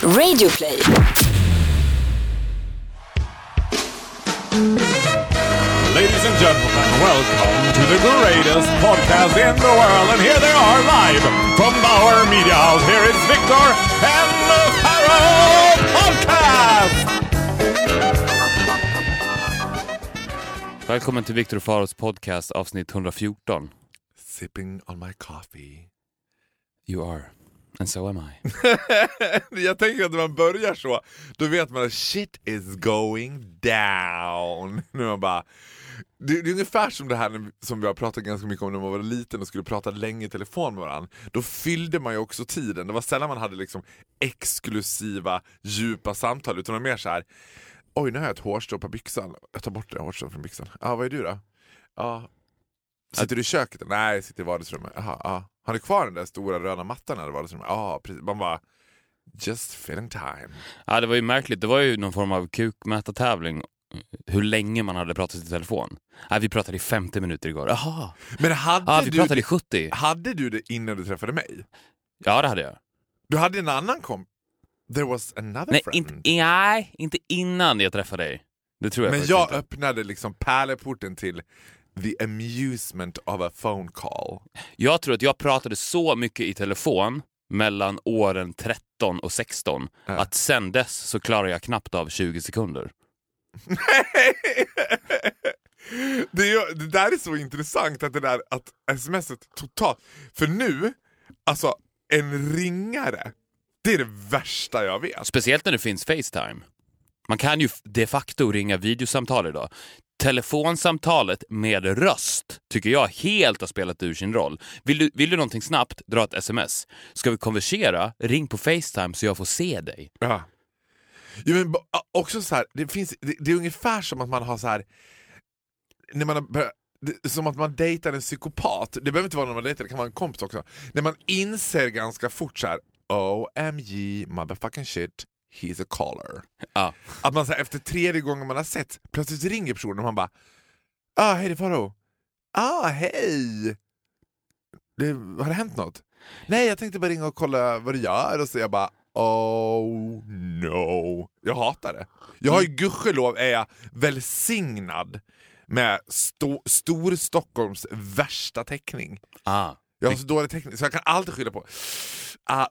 Radioplay. Ladies and gentlemen, welcome to the greatest podcast in the world. And here they are live from Bauer Media House. Here is Victor and the Pharaoh Podcast! Välkommen till Viktor Faros podcast avsnitt 114. Sipping on my coffee. You are. And so am I. Jag tänker att när man börjar så, då vet man att shit is going down. Nu man bara, det, det är ungefär som det här som vi har pratat ganska mycket om när man var liten och skulle prata länge i telefon med varandra. Då fyllde man ju också tiden. Det var sällan man hade liksom exklusiva, djupa samtal, utan det var mer så här. Oj, nu har jag ett hårstrå på byxan. Jag tar bort det hårstrået från byxan. Ja, vad är du då? Ja. Sitter du i köket? Nej, jag sitter i vardagsrummet. Aha, ah. Har du kvar den där stora röda mattan i vardagsrummet? Ja, precis. Man bara, just filling time. Ja, det var ju märkligt. Det var ju någon form av kukmätartävling. Hur länge man hade pratat i telefon. Nej, vi pratade i 50 minuter igår. Jaha. Men hade, Ja, vi du, pratade i 70. hade du det innan du träffade mig? Ja, det hade jag. Du hade en annan kom... There was another Nej, friend. inte, nej, inte innan jag träffade dig. Det tror jag Men jag inte. öppnade liksom pärleporten till the amusement of a phone call. Jag tror att jag pratade så mycket i telefon mellan åren 13 och 16 Ja. att sen dess så klarar jag knappt av 20 sekunder. det, är, det där är så intressant att det där att smset totalt... För nu, alltså en ringare, det är det värsta jag vet. Speciellt när det finns Facetime. Man kan ju de facto ringa videosamtal idag. Telefonsamtalet med röst tycker jag helt har spelat ur sin roll. Vill du, vill du någonting snabbt, dra ett sms. Ska vi konversera, ring på Facetime så jag får se dig. Ja. Jo, men också så här, det, finns, det, det är ungefär som att man har så här när man har som att man dejtar en psykopat. Det behöver inte vara någon man dejtar, det kan vara en kompis också. När man inser ganska fort så här, oh, OMG motherfucking shit, he's a caller. Ja. Att man så här, efter tredje gången man har sett, plötsligt ringer personen och man bara ah, hej det är Faro. Ah, hej! Det, har det hänt något? Nej, jag tänkte bara ringa och kolla vad du gör och så jag bara oh no. Jag hatar det. Jag har ju gudskelov är jag välsignad med sto, stor Stockholms värsta täckning. Ah. Jag har så dålig täckning så jag kan alltid skylla på ah,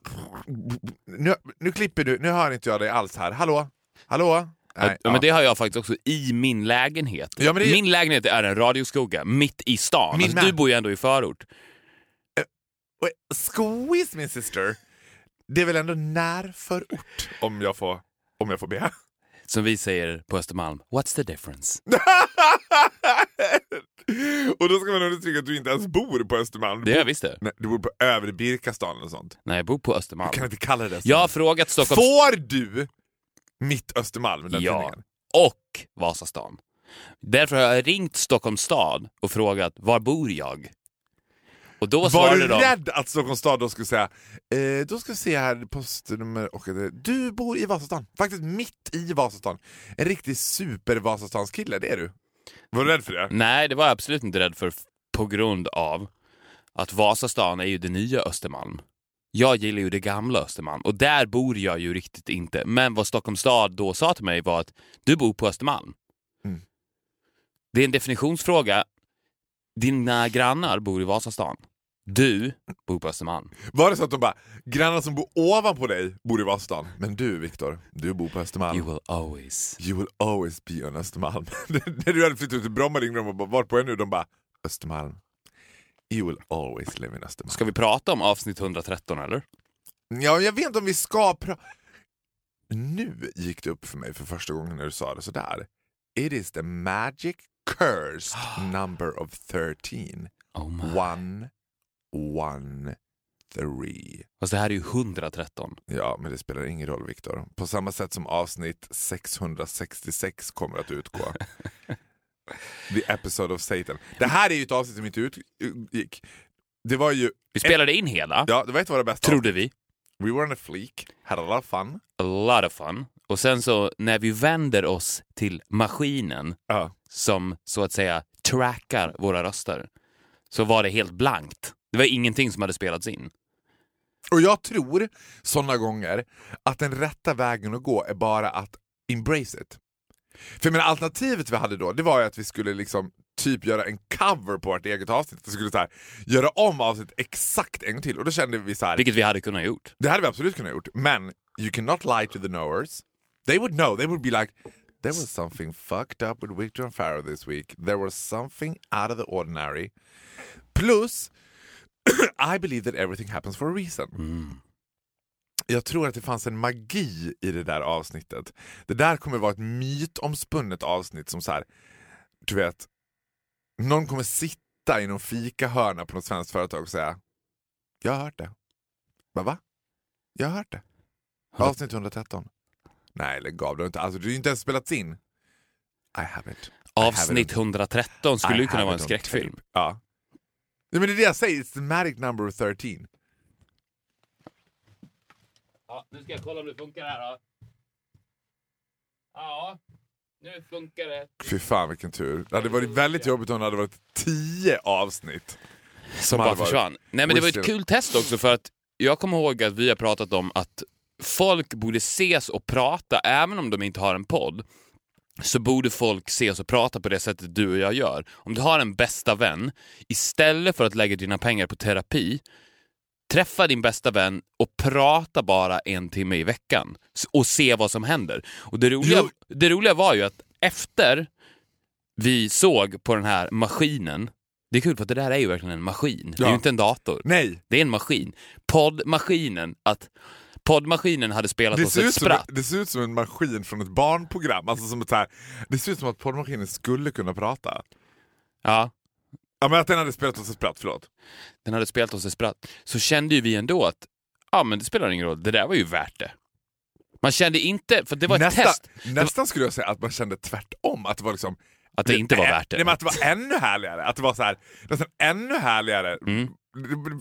nu, nu klipper du, nu hör inte jag dig alls här. Hallå? Hallå? Nej, ja, men det har jag faktiskt också i min lägenhet. Ja, det- Min lägenhet är en radioskugga mitt i stan. Min Alltså, du bor ju ändå i förort. Wait, Squeeze min sister. Det är väl ändå närförort om jag får, om jag får be. Som vi säger på Östermalm, what's the difference? och då ska man understryka att du inte ens bor på Östermalm. Det gör jag visst det. nej, du bor på övre Birkastan och sånt. Nej, jag bor på Östermalm. Du kan inte kalla det så. Jag har frågat Stockholms... Får du mitt Östermalm den Ja. tidningen? och Vasastan. Därför har jag ringt Stockholms stad och frågat var bor jag? Och då Var du de... rädd att Stockholms stad då skulle säga eh, då ska vi se här postnummer och eh, du bor i Vasastan, faktiskt mitt i Vasastan. En riktig super Vasastanskille, det är du. Var du rädd för det? Nej, det var jag absolut inte rädd för på grund av att Vasastan är ju det nya Östermalm. Jag gillar ju det gamla Östermalm och där bor jag ju riktigt inte. Men vad Stockholms stad då sa till mig var att du bor på Östermalm. Mm. Det är en definitionsfråga. Dina grannar bor i Vasastan. Du bor på Östermalm. Var det så att de bara, grannar som bor ovanpå dig bor i Vasastan, men du Viktor, du bor på Östermalm. You will always. You will always be on Östermalm. När du hade flyttat ut till Bromma ringde de och bara, vart på är nu? De bara, Östermalm. You will always live in Östermalm. Ska vi prata om avsnitt 113 eller? Ja, jag vet inte om vi ska prata... Nu gick det upp för mig för första gången när du sa det sådär. It is the magic cursed number of 13. Oh my. One, one, three. Fast det här är ju 113. Ja, men det spelar ingen roll Viktor. På samma sätt som avsnitt 666 kommer att utgå. The episode of Satan. Det här är ju ett avsnitt som inte utgick. Det var ju... Vi spelade in hela, Ja, det var ett av våra bästa trodde vi. We were on a fleek, had a lot of fun. A lot of fun. Och sen så när vi vänder oss till maskinen Ja. som så att säga trackar våra röster så var det helt blankt. Det var ingenting som hade spelats in. Och jag tror sådana gånger att den rätta vägen att gå är bara att embrace it. För menar, alternativet vi hade då, det var ju att vi skulle liksom typ göra en cover på vårt eget avsnitt. Vi skulle så här, göra om avsnittet exakt en gång till. Och då kände vi så här, Vilket vi hade kunnat gjort. det hade vi absolut kunnat gjort. Men you cannot lie to the knowers. They would know. They would be like, there was something fucked up with Victor and Farrow this week. There was something out of the ordinary. Plus, I believe that everything happens for a reason. Jag tror att det fanns en magi i det där avsnittet. Det där kommer vara ett mytomspunnet avsnitt som så här, du vet, någon kommer sitta i någon fikahörna på något svenskt företag och säga Jag har hört det. Va? va? Jag har hört det. Avsnitt 113. Nej, lägg av. Det har inte, alltså, det har ju inte ens spelats in. I have it. I have Avsnitt it. 113 skulle ju kunna have vara en skräckfilm. Ja. Nej, men det är det jag säger, it's the magic number 13. Ja, nu ska jag kolla om det funkar här då. Ja, nu funkar det. Fy fan vilken tur. Det hade varit väldigt jobbigt om det hade varit 10 avsnitt. Som hade bara varit försvann. Nej men det var ett kul test också för att jag kommer ihåg att vi har pratat om att folk borde ses och prata även om de inte har en podd. Så borde folk ses och prata på det sättet du och jag gör. Om du har en bästa vän, istället för att lägga dina pengar på terapi, träffa din bästa vän och prata bara en timme i veckan och se vad som händer. Och det roliga, det roliga var ju att efter vi såg på den här maskinen, det är kul för att det där är ju verkligen en maskin, det är Ja. ju inte en dator. Nej, Det är en maskin. Poddmaskinen, att poddmaskinen hade spelat det oss ett ut som, spratt. det ser ut som en maskin från ett barnprogram. Alltså som ett här, det ser ut som att poddmaskinen skulle kunna prata. Ja, Ja men att den hade spelat oss ett spratt, förlåt. den hade spelat oss ett spratt. Så kände ju vi ändå att, ja men det spelar ingen roll, det där var ju värt det. Man kände inte, för det var ett Nästa, test, nästan skulle jag säga att man kände tvärtom. Att det var liksom att det inte var värt det. Nej, men att det var ännu härligare. Att det var så här, nästan ännu härligare. Mm.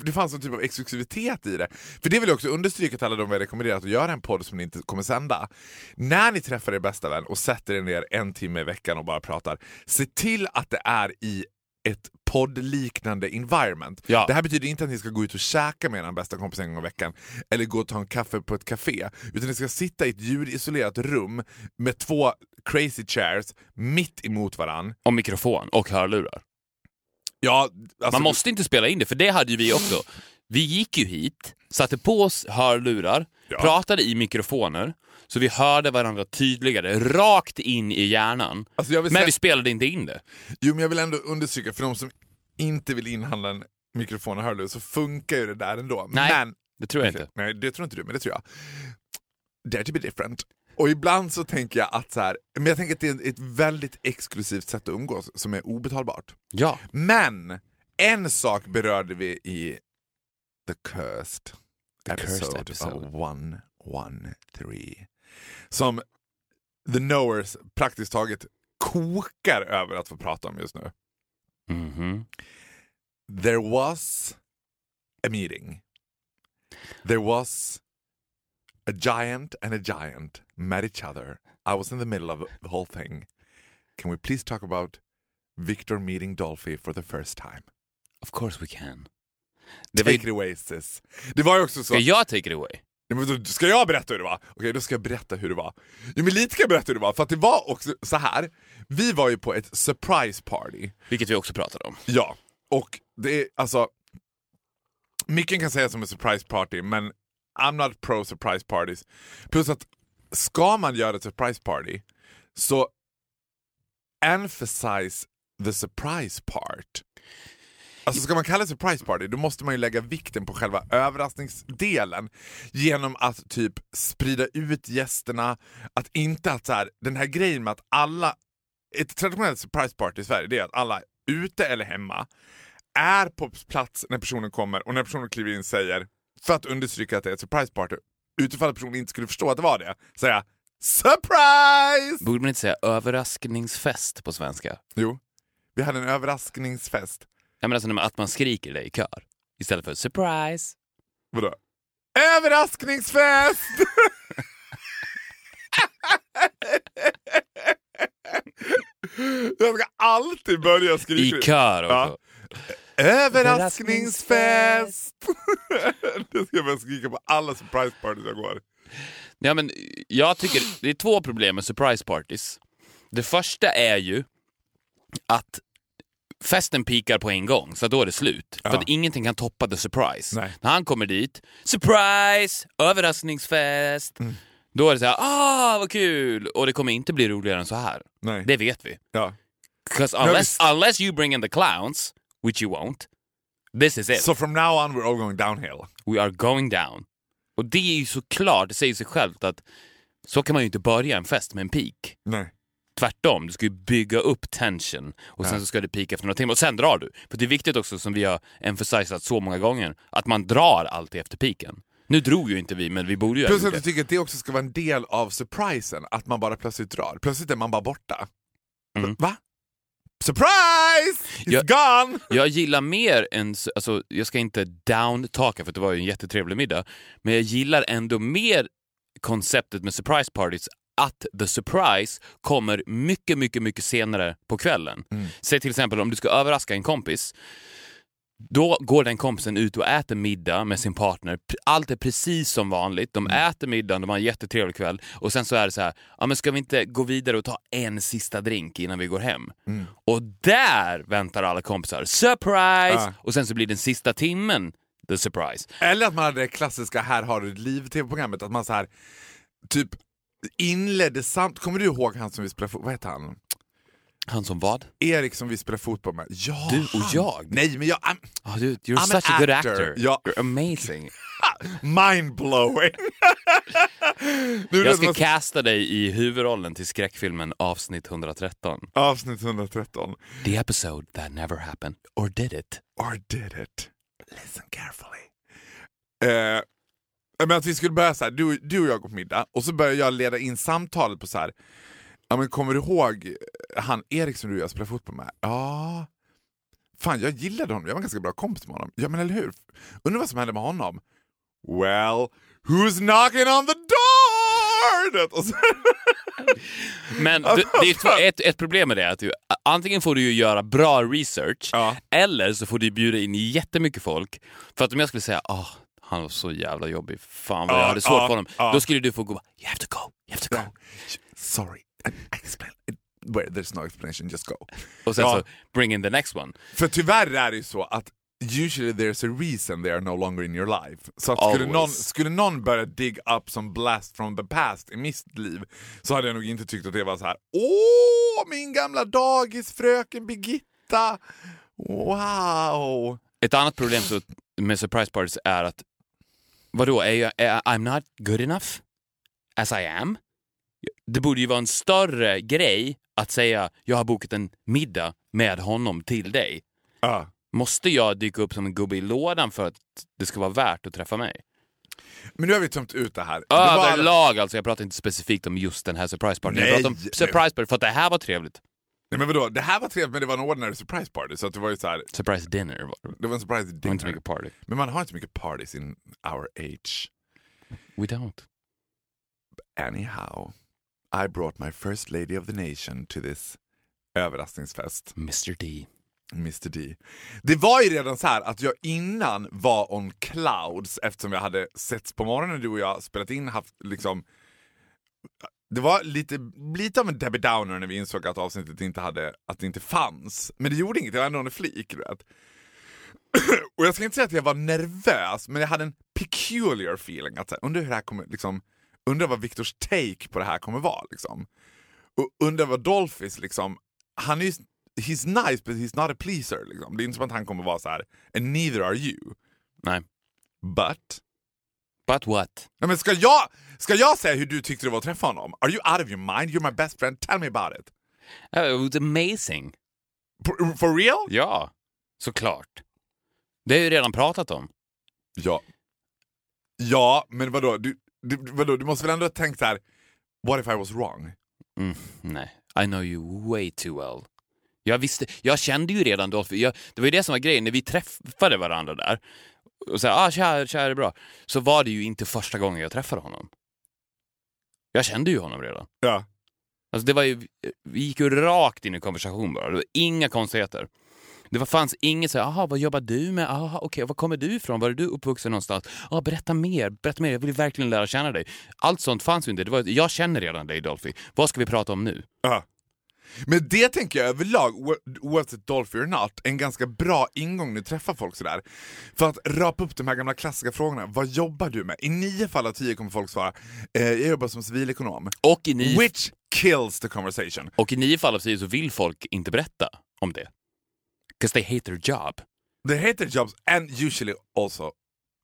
Det, fanns en typ av exklusivitet i det. För det vill jag också understryka till alla de vi rekommenderat att göra en podd som ni inte kommer sända. När ni träffar er bästa vän och sätter er ner en timme i veckan och bara pratar, se till att det är i ett poddliknande environment. Ja. Det här betyder inte att ni ska gå ut och käka med er bästa kompis en gång i veckan eller gå och ta en kaffe på ett café. Utan ni ska sitta i ett ljudisolerat rum med två crazy chairs mitt emot varann. Och mikrofon och hörlurar. Ja, alltså, Man måste inte spela in det, för det hade ju vi också. Vi gick ju hit, satte på oss hörlurar, Ja. pratade i mikrofoner, så vi hörde varandra tydligare, rakt in i hjärnan. alltså Men säga, vi spelade inte in det. Jo, men jag vill ändå understryka, för de som inte vill inhandla en mikrofon och hörlur så funkar ju det där ändå. Nej, men, Det tror jag inte. Nej, det tror inte du, men det tror jag. Dare to be different. Och ibland så tänker jag att så här, men jag tänker att det är ett väldigt exklusivt sätt att umgås som är obetalbart. Ja. Men en sak berörde vi i The Cursed, The episode, Cursed episode. of 113 som The Knowers praktiskt taget kokar över att få prata om just nu. Mhm. There was a meeting. There was a giant and a giant met each other. I was in the middle of the whole thing. Can we please talk about Victor meeting Dolphy for the first time? Of course we can. Det Take it away sis. Det var ju också så. Ska jag take it away? Men Ska jag berätta hur det var? Okej, då ska jag berätta hur det var. Jo, men lite ska jag berätta hur det var, för det var också så här. Vi var ju på ett surprise party. Vilket vi också pratade om. Ja, och det är alltså... Mycket kan sägas som ett surprise party, men I'm not pro surprise parties. Plus att ska man göra ett surprise party, så emphasize the surprise part. Alltså ska man kalla det surprise party, då måste man ju lägga vikten på själva överraskningsdelen genom att typ sprida ut gästerna, att inte att så här, den här grejen med att alla, ett traditionellt surprise party i Sverige, det är att alla ute eller hemma är på plats när personen kommer och när personen kliver in säger, för att understryka att det är ett surprise party, utifall att personen inte skulle förstå att det var det, säga surprise! Borde man inte säga överraskningsfest på svenska? Jo, vi hade en överraskningsfest. Jag menar alltså att man skriker det i kör. Istället för surprise. Vadå? Överraskningsfest! Jag ska alltid börja skrika. I kör också. Ja. Överraskningsfest! det ska jag börja skrika på alla surprise parties jag går. Ja, men jag tycker det är två problem med surprise parties. Det första är ju att festen pikar på en gång, så då är det slut. Ja. För att ingenting kan toppa the surprise. Nej. När han kommer dit, surprise, överraskningsfest. Mm. Då är det så här, ah vad kul! Och det kommer inte bli roligare än så här. Nej. Det vet vi. Ja. 'Cause Ja, unless, unless you bring in the clowns, which you won't, this is it. So from now on we're all going downhill. We are going down. Och det är ju såklart, det säger sig självt att så kan man ju inte börja en fest med en peak. Nej. Tvärtom, du ska ju bygga upp tension och sen Ja. så ska det pika efter några timmar och sen drar du. För det är viktigt också, som vi har emphasizat så många gånger, att man drar alltid efter piken. Nu drog ju inte vi, men vi borde ju ha Plus att jag det. tycker att det också ska vara en del av surprisen, att man bara plötsligt drar. Plötsligt är man bara borta. Mm. Va? Surprise! It's Ja. gone! Jag gillar mer än, alltså jag ska inte down-taka för det var ju en jättetrevlig middag, men jag gillar ändå mer konceptet med surprise parties att the surprise kommer mycket, mycket, mycket senare på kvällen. Mm. Säg till exempel om du ska överraska en kompis. Då går den kompisen ut och äter middag med sin partner. Allt är precis som vanligt. De äter middagen, de har en jättetrevlig kväll och sen så är det så här, ja men ska vi inte gå vidare och ta en sista drink innan vi går hem? Mm. Och där väntar alla kompisar. Surprise! Ja. Och sen så blir den sista timmen the surprise. Eller att man hade det klassiska Här har du ett liv-tv-programmet, att man så här typ inledde samt... Kommer du ihåg han som vi spelade Vad heter han? Han som vad? Erik som vi spelade fotboll med. Ja, Du och han. jag? Nej, men jag... I'm Oh, dude, you're I'm such a good actor. Ja. You're amazing. mind-blowing! Jag ska casta dig i huvudrollen till skräckfilmen avsnitt 113. Avsnitt 113. The episode that never happened. Or did it? Or did it? Listen carefully. Eh, men att vi skulle börja så här, du, du och jag går på middag och så börjar jag leda in samtalet på så här. Ja men kommer du ihåg han Erik som du och jag spelade fotboll med? Ja. Fan jag gillade honom, jag var ganska bra kompis med honom. Ja men eller hur? Undrar vad som hände med honom? Well, who's knocking on the door? Och så, Men du, det är ett, ett problem med det är att du, antingen får du ju göra bra research Ja. eller så får du bjuda in jättemycket folk. För att om jag skulle säga åh, han var så jävla jobbig, fan vad jag Ja, hade svårt för honom. Då skulle du få gå you have to go, you have to go. Sorry, explain. Where there's no explanation, just go. Och sen Ja. så bring in the next one. För tyvärr är det ju så att usually there's a reason they are no longer in your life. Så att skulle, någon, skulle någon börja dig up som blast from the past i mitt liv så hade jag nog inte tyckt att det var så här. Åh, min gamla dagisfröken Birgitta! Wow! Ett annat problem med surprise parties är att vadå, är jag, är, I'm not good enough as I am? Det borde ju vara en större grej att säga jag har bokat en middag med honom till dig. Ja. Måste jag dyka upp som en gubbe i lådan för att det ska vara värt att träffa mig? Men nu har vi tömt ut det här. Var Överlag alltså, jag pratar inte specifikt om just den här surprise partyn. Jag pratar om surprise party för att det här var trevligt. Nej, men vadå? Det här var trevligt men det var en ordinary surprise party så det var ju så här, Surprise dinner var det. det var en surprise var inte dinner. mycket party. Men man har inte mycket parties in our age. We don't. Anyhow, I brought my first lady of the nation to this överraskningsfest, Mr D. Mr D. Det var ju redan så här att jag innan var on clouds eftersom jag hade setts på morgonen du och jag spelat in, haft liksom det var lite, lite av en Debbie Downer när vi insåg att avsnittet inte hade, att det inte fanns. Men det gjorde inget, det var ändå en flik. Vet. och jag ska inte säga att jag var nervös, men jag hade en peculiar feeling. Att så här, undrar hur det här kommer, liksom, undrar vad Viktors take på det här kommer vara. Liksom. Och undrar vad Dolphis, liksom, han är ju, he's nice but he's not a pleaser. Liksom. Det är inte som att han kommer vara så här, and neither are you. Nej. But But what? Nej, men ska, jag, ska jag säga hur du tyckte det var att träffa honom? Are you out of your mind? You're my best friend. Tell me about it. Uh, It was amazing. For, for real? Ja, såklart. Det har jag ju redan pratat om. Ja. Ja, men vadå? Du, du, vadå? du måste väl ändå ha tänkt så här. What if I was wrong? Mm, nej, I know you way too well. Jag visste, jag kände ju redan Dolph, jag, det var ju det som var grejen, när vi träffade varandra där och sa ah, tja, tja, är det bra? Så var det ju inte första gången jag träffade honom. Jag kände ju honom redan. Ja. Alltså det var ju, vi gick ju rakt in i konversation bara, det var inga konstigheter. Det var, fanns inget så här, aha, vad jobbar du med? Aha, okej, var kommer du ifrån? Var är du uppvuxen någonstans? Ah, berätta mer, berätta mer, jag vill verkligen lära känna dig. Allt sånt fanns ju inte. Det var, jag känner redan dig Dolphy. Vad ska vi prata om nu? Ja. Men det tänker jag överlag, oavsett Dolphy or not, en ganska bra ingång när du träffar folk sådär. För att rapa upp de här gamla klassiska frågorna. Vad jobbar du med? I nio fall av tio kommer folk svara, eh, jag jobbar som civilekonom. Och i, nio, Which kills the conversation. och i nio fall av tio så vill folk inte berätta om det. 'Cause they hate their job. They hate their jobs and usually also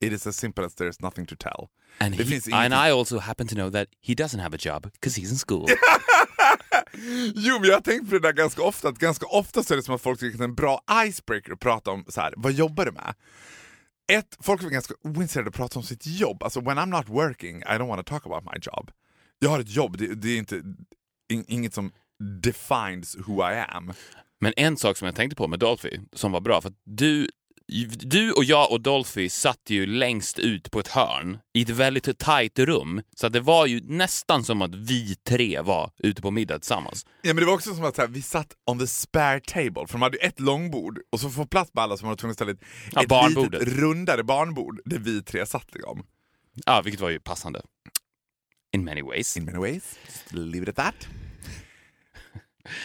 it is as simple as there's nothing to tell. And, he, and I also happen to know that he doesn't have a job because he's in school. Jo men jag har tänkt på det där ganska ofta, att ganska ofta så är det som att folk tycker att det är en bra icebreaker att prata om så här. vad jobbar du med? Ett, folk är ganska ointresserade att prata om sitt jobb. Alltså when I'm not working, I don't want to talk about my job. Jag har ett jobb, det, det är inte in, inget som defines who I am. Men en sak som jag tänkte på med Dolphy, som var bra, för att du, du och jag och Dolphy satt ju längst ut på ett hörn i ett väldigt tajt rum. Så att det var ju nästan som att vi tre var ute på middag tillsammans. Ja, men det var också som att här, vi satt on the spare table, för de hade ju ett långbord och så för att få plats med alla så var tvungna att ställa ett, Ja, ett barnbordet. litet rundare barnbord där vi tre satt. Liksom. Ja, vilket var ju passande. In many ways. In many ways, just leave it at that.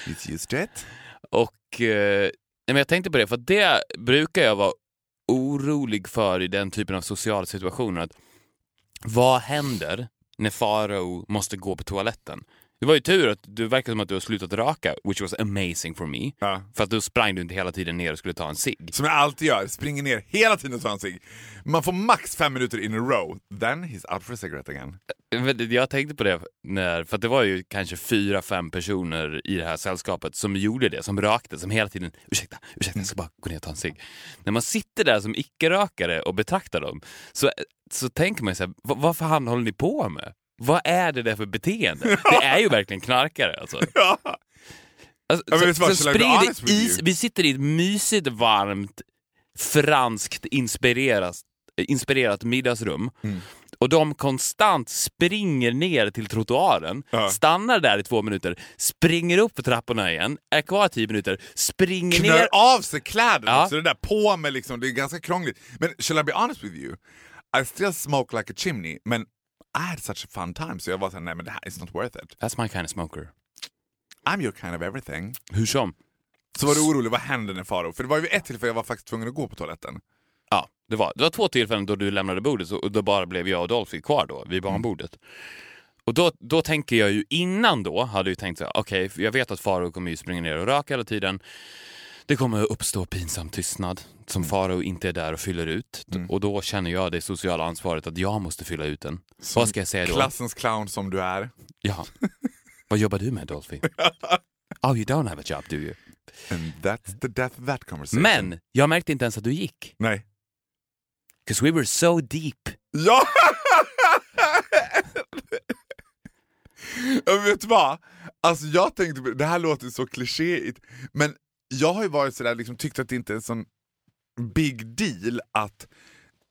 He's used to it. Och eh, men jag tänkte på det, för det brukar jag vara orolig för i den typen av sociala situationer. Att vad händer när Farao måste gå på toaletten? Det var ju tur att du verkar som att du har slutat röka, which was amazing for me. Ja. För att då sprang du inte hela tiden ner och skulle ta en cigg. Som jag alltid gör, springer ner hela tiden och tar en cigg. Man får max fem minuter in a row, then he's out for a cigarette again. Men Jag tänkte på det, när, för det var ju kanske fyra, fem personer i det här sällskapet som gjorde det, som rökte, som hela tiden ursäkta, ursäkta, jag ska bara gå ner och ta en cigg. När man sitter där som icke-rökare och betraktar dem så, så tänker man ju så här, vad, vad fan håller ni på med? Vad är det där för beteende? Det är ju verkligen knarkare alltså. Ja. Alltså, så, så I is, vi sitter i ett mysigt, varmt, franskt inspirerat, inspirerat middagsrum Mm. och de konstant springer ner till trottoaren, Ja. stannar där i två minuter, springer upp för trapporna igen, är kvar tio minuter, springer Knör ner... av sig kläderna Ja. också, det där på med liksom, det är ganska krångligt. Men shall I be honest with you? I still smoke like a chimney, men I had such a fun time så jag var såhär, nej men det här is not worth it. That's my kind of smoker. I'm your kind of everything. Hur som. Så var du orolig, vad hände när Faro? För det var ju ett tillfälle jag var faktiskt tvungen att gå på toaletten. Ja, det var, det var två tillfällen då du lämnade bordet och då bara blev jag och Dolphy kvar då vid barnbordet. Och då, då tänker jag ju innan då, hade jag tänkt så här, okej, för jag vet att Faro kommer ju springa ner och röka hela tiden. Det kommer att uppstå pinsam tystnad som Faro inte är där och fyller ut. Och då känner jag det sociala ansvaret att jag måste fylla ut den. Vad ska jag säga då? Klassens clown som du är. Ja. Vad jobbar du med Dolphy? Oh, you don't have a job, do you? And that's the death of that conversation. Men jag märkte inte ens att du gick. Nej. 'Cause we were so deep. Ja! Jag vet du vad? Alltså jag tänkte, det här låter så klichéigt, men jag har ju varit sådär, liksom, tyckt att det inte är en sån big deal att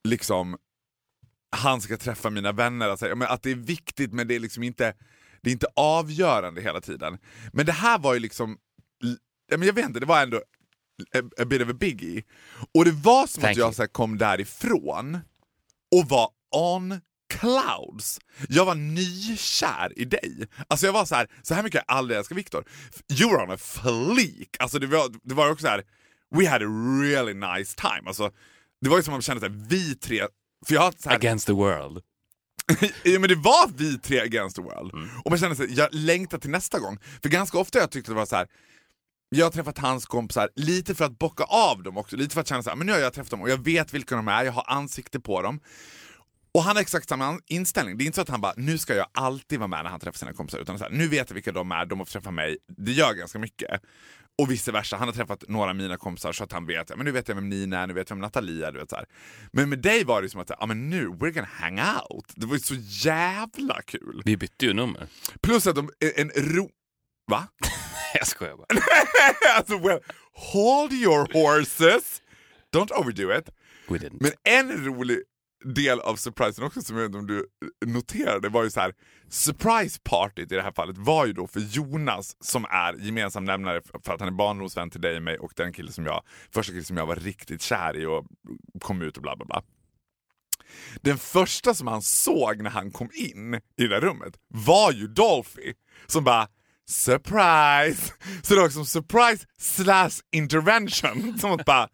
liksom han ska träffa mina vänner, alltså, att det är viktigt men det är liksom inte, det är inte avgörande hela tiden. Men det här var ju liksom, jag vet inte, det var ändå a, a bit of a biggie. Och det var som Thank att jag you. så här, kom därifrån och var on clouds. Jag var nykär i dig. Alltså jag var så här, så här mycket har jag aldrig älskat Viktor. You were on a fleek. Alltså det var, det var också så här, we had a really nice time. Alltså, det var ju som om man kände att vi tre, för jag så här, Against the world. ja, men det var vi tre against the world. Och man kände sig, jag längtar till nästa gång. För ganska ofta jag tyckt att det var så här. Jag har träffat hans kompisar lite för att bocka av dem också, lite för att känna så här, men nu har jag träffat dem och jag vet vilka de är, jag har ansikte på dem. Och han har exakt samma inställning. Det är inte så att han bara, nu ska jag alltid vara med när han träffar sina kompisar. Utan så här, nu vet jag vilka de är, de får träffa mig. Det gör ganska mycket. Och vice versa. Han har träffat några av mina kompisar så att han vet, men nu vet jag vem Nina är, nu vet jag vem Natalia är. Du vet, så här. Men med dig var det som att, ja men nu, we're gonna hang out. Det var ju så jävla kul. Vi bytte ju nummer. Plus att de, en ro... Va? Jag skojar bara. alltså, well, hold your horses! Don't overdo it. We didn't. Men en rolig del av surprisen också som jag vet inte om du noterade var ju så här surprise partyt i det här fallet var ju då för Jonas som är gemensam nämnare för att han är barndomsvän till dig och mig och den kille som jag, första killen som jag var riktigt kär i och kom ut och bla bla bla. Den första som han såg när han kom in i det där rummet var ju Dolphy som bara surprise! Så det var liksom surprise slash intervention. Som att bara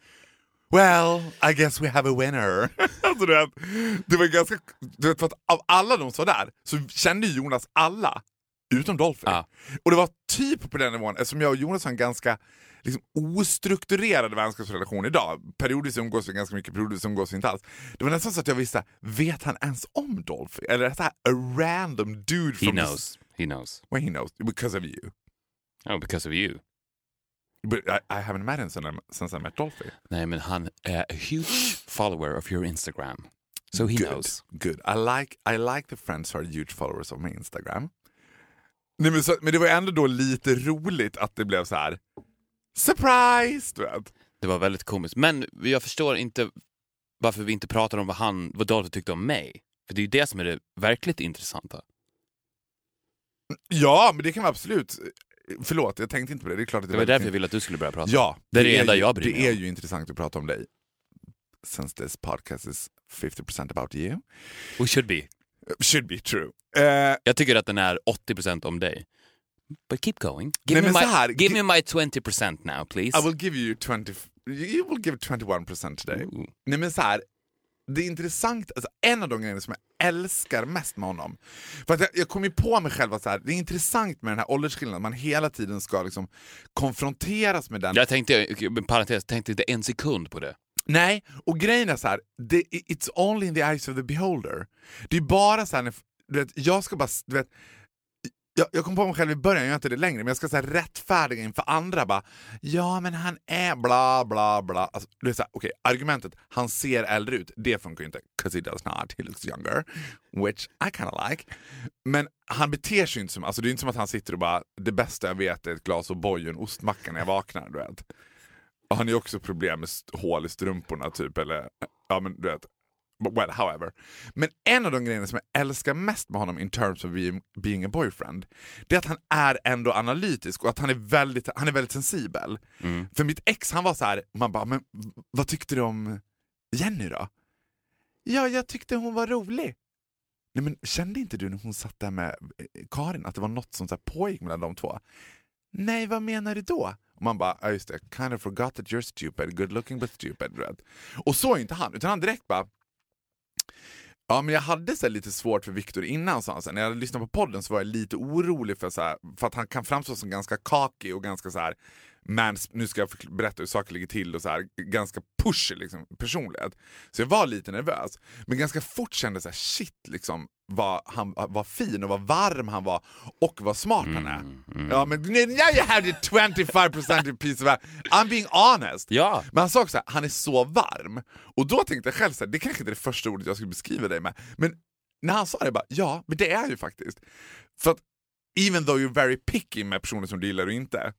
Well, I guess we have a winner. alltså, du vet, det var ganska, du vet, för att av alla de som var där så kände Jonas alla, utom Dolphy. Ja. Och det var typ på den nivån, eftersom jag och Jonas har en ganska liksom, ostrukturerad vänskapsrelation idag. Periodiskt umgås vi ganska mycket, periodiskt umgås vi inte alls. Det var nästan så att jag visste, vet han ens om Dolphy? Eller är det här a random dude He knows. He knows. Well, he knows, because of you. Oh, because of you. But I, I haven't met him since I, met Dolphy. Nej, men han är a huge follower of your Instagram. So he Good. knows. Good. I like, I like the friends who are huge followers of my Instagram. Nej, men, så, men det var ändå då lite roligt att det blev så här. Surprise! Du vet. Det var väldigt komiskt. Men jag förstår inte varför vi inte pratar om vad, han, vad Dolphy tyckte om mig. För det är ju det som är det verkligt intressanta. Ja, men det kan vi absolut. Förlåt, jag tänkte inte på det. Det är klart att det, Det var är därför jag ville att du skulle börja prata. Ja, Det är det enda ju, jag bryr mig Det är om. ju intressant att prata om dig. Since this podcast is 50% about you. We should be. Should be true. Eh, Jag tycker att den är 80% om dig. But keep going. Give, Nej, me, my, här, give gi- me my 20% now please. I will give you 20... You will give 21% today. Ooh. Nej men så här, det är intressant, alltså en av de grejerna som jag älskar mest med honom, för att jag, jag kom ju på mig själv att så här, det är intressant med den här åldersskillnaden, man hela tiden ska liksom konfronteras med den. Jag tänkte, parentes, tänkte inte en sekund på det. Nej, och grejen är så här, det, it's only in the eyes of the beholder. Det är bara så här, när, du vet, jag ska bara, du vet, jag, jag kom på mig själv i början, jag gör inte det längre, men jag ska säga rättfärdiga inför andra bara, ja men han är bla bla bla. Alltså, det är så här, argumentet, han ser äldre ut, det funkar ju inte, 'cause he does not, he looks younger, which I kind of like. Men han beter sig ju inte som, alltså det är inte som att han sitter och bara, det bästa jag vet är ett glas O'boy och en ostmacka när jag vaknar, du vet. Och han har ju också problem med hål i strumporna typ, eller ja men du vet. Well, however. Men en av de grejerna som jag älskar mest med honom in terms of being, being a boyfriend, det är att han är ändå analytisk och att han är väldigt, han är väldigt sensibel. Mm. För mitt ex han var så här, man bara, men vad tyckte du om Jenny då? Ja, jag tyckte hon var rolig. Nej men kände inte du när hon satt där med eh, Karin att det var något som så här pågick mellan de två? Nej, vad menar du då? Och man bara, ja just det, kind of forgot that you're stupid, good looking but stupid. Och så är inte han, utan han direkt bara, Ja men jag hade så lite svårt för Viktor innan sa han. När jag lyssnade på podden så var jag lite orolig för, så här, för att han kan framstå som ganska kakig och ganska så här, mans, nu ska jag berätta hur saker ligger till och så här, ganska pushy liksom, personlighet. Så jag var lite nervös. Men ganska fort kände jag shit liksom vad han var fin och vad varm han var och vad smart han är. Ja men now you have the 25% you piece of. I'm being honest. Ja. Men han sa också att han är så varm. Och då tänkte jag själv så här, det kanske inte är det första ordet jag skulle beskriva dig med. Men när han sa det, bara, ja, men det är jag ju faktiskt. För att even though you're very picky med personer som du gillar och inte.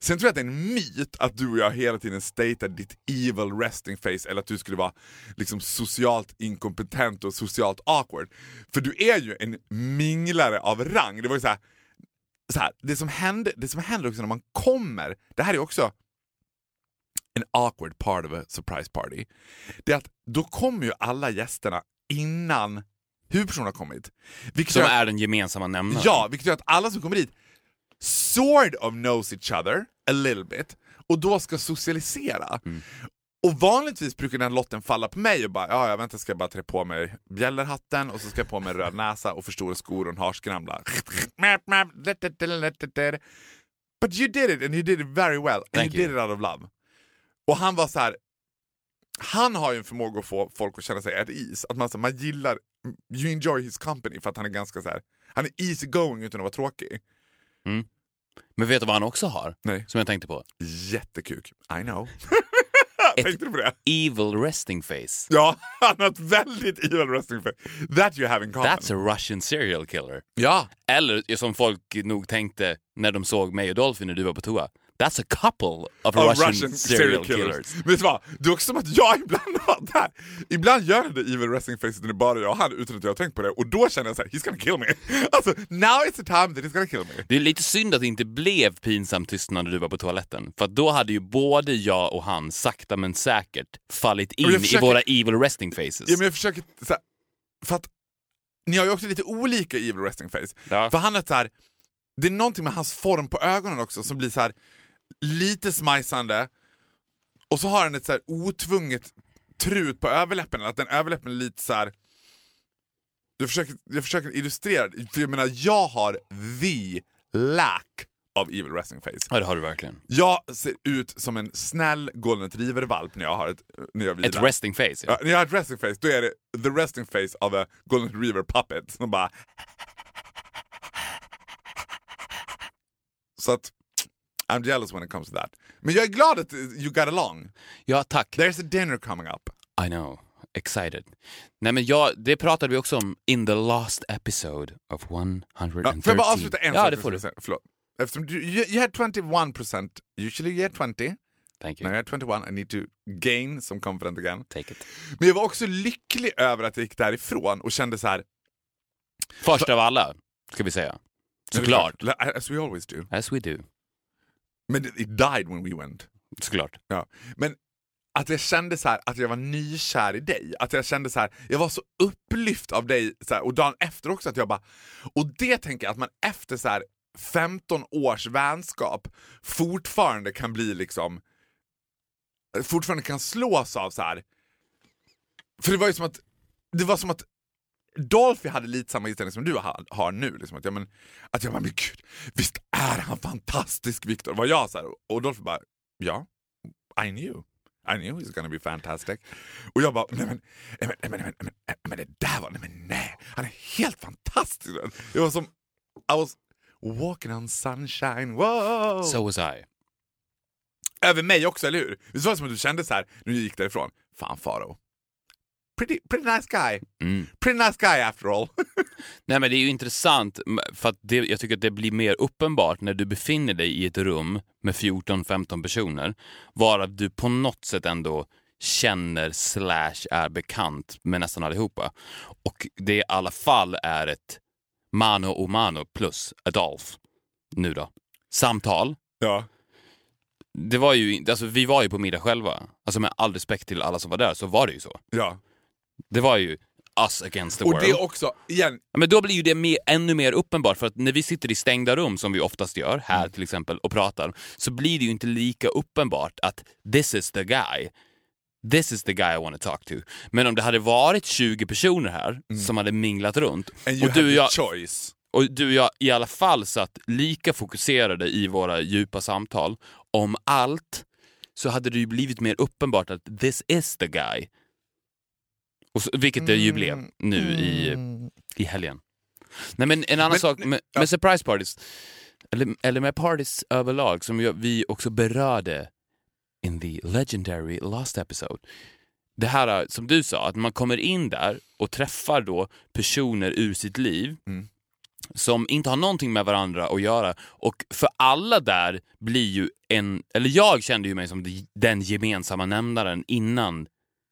Sen tror jag att det är en myt att du och jag hela tiden statear ditt evil resting face eller att du skulle vara liksom socialt inkompetent och socialt awkward. För du är ju en minglare av rang. Det var ju så här, så här, det, som hände, det som händer också när man kommer, det här är också en awkward part of a surprise party. Det är att då kommer ju alla gästerna innan huvudpersonen har kommit. Vilket Som gör- är den gemensamma nämnaren. Ja, vilket gör att alla som kommer dit sort of knows each other a little bit och då ska socialisera. Och vanligtvis brukar den lotten falla på mig och bara, ja jag vänta ska jag bara trä på mig bjällerhatten och så ska jag på mig en röd näsa och för stora skor och en harskramla. But you did it and you did it very well and Thank you you. did it out of love. Och han var så här. han har ju en förmåga att få folk att känna sig at ease. Att man, så, man gillar, you enjoy his company för att han är ganska så här. han är easy going utan att vara tråkig. Men vet du vad han också har? Nej. Som jag tänkte på? Jättekuk, I know. Ett- Tänkte du på det? Evil resting face. Ja, han har ett väldigt evil wrestling face. That you have in common. That's a Russian serial killer. Ja, Eller som folk nog tänkte när de såg mig och Dolphy när du var på toa. That's a couple of Av Russian, serial killers. Men vet du vad? Det är också som att jag ibland har det här. Ibland gör jag det evil wrestling face när bara jag och han utan att jag har tänkt på det och då känner jag såhär, he's gonna kill me. Alltså, now it's the time that he's gonna kill me. Det är lite synd att det inte blev pinsam tystnad när du var på toaletten. För då hade ju både jag och han sakta men säkert fallit in försöker- i våra evil resting faces. Ja, men jag försöker, så här, för att ni har ju också lite olika evil wrestling face. Ja. För han är så här, det är någonting med hans form på ögonen också som blir så här lite smajsande och så har han ett så här otvunget trut på överläppen, att den överläppen är lite så här. Jag försöker, jag försöker illustrera, för jag menar jag har the lack of evil wrestling face. Ja, det har du verkligen. Jag ser ut som en snäll golden retriever-valp när jag har ett, när jag Ett resting face. Ja. Ja, när jag har ett resting face, då är det the resting face of a golden retriever puppet som bara... Så att, I'm jealous when it comes to that. Men jag är glad att you got along. ja, tack. There's a dinner coming up. I know. Excited. Nej men jag, det pratade vi också om in the last episode of 113. Ja, får jag bara avsluta en Ja, sak? det får du. Förlåt. Eftersom du, you, you had 21%, usually you had 20. Thank Now you. you had 21, I need to gain some confidence again. Take it. Men jag var också lycklig över att jag gick därifrån och kände så här. Först av alla, ska vi säga. Såklart. As we always do. As we do. Men it died when we went. Såklart. Ja. Men att jag kände så här, att jag var nykär i dig. Att jag kände så här, jag var så upplyft av dig så här, och dagen efter också att jag bara... Och det tänker jag att man efter så här 15 års vänskap fortfarande kan bli liksom... Fortfarande kan slås av så här. För det var ju som att... Det var som att Dolphy hade lite samma inställning som du har, har nu. Liksom, att, jag, men, att jag bara, men gud, visst är han fantastisk Viktor? Var jag så här, och Dolphy bara, ja, I knew. I knew he's gonna be fantastic. Och jag bara, nej men, nej men, nej men, nej men, nej men det där var, nej men nej, han är helt fantastisk. Det var som, I was walking on sunshine, wow! So was I. Över mig också, eller hur? Det var som att du kände så här du gick därifrån, fan Faro. Pretty, pretty nice guy. Mm. Pretty nice guy after all. Nej men det är ju intressant, för att det, jag tycker att det blir mer uppenbart när du befinner dig i ett rum med 14-15 personer, varav du på något sätt ändå känner slash är bekant med nästan allihopa. Och det i alla fall är ett mano o mano plus Adolf. Nu då. Samtal. ja. Det var ju, alltså vi var ju på middag själva. Alltså med all respekt till alla som var där så var det ju så. ja. Det var ju us against the Och world. det också, igen, Men då blir ju det mer, ännu mer uppenbart för att när vi sitter i stängda rum som vi oftast gör, här till exempel, och pratar, så blir det ju inte lika uppenbart att this is the guy. This is the guy I want to talk to. Men om det hade varit 20 personer här som hade minglat runt and you och du, och jag, choice. och du och jag i alla fall satt lika fokuserade i våra djupa samtal om allt så hade det ju blivit mer uppenbart att this is the guy. Och så, vilket det ju blev nu i, i helgen. Nej men en annan Men- sak med, ja. med surprise parties, eller, eller med parties överlag, som vi också berörde in the legendary last episode. Det här som du sa, att man kommer in där och träffar då personer ur sitt liv Mm. som inte har någonting med varandra att göra. Och för alla där blir ju en, eller jag kände ju mig som de- den gemensamma nämnaren innan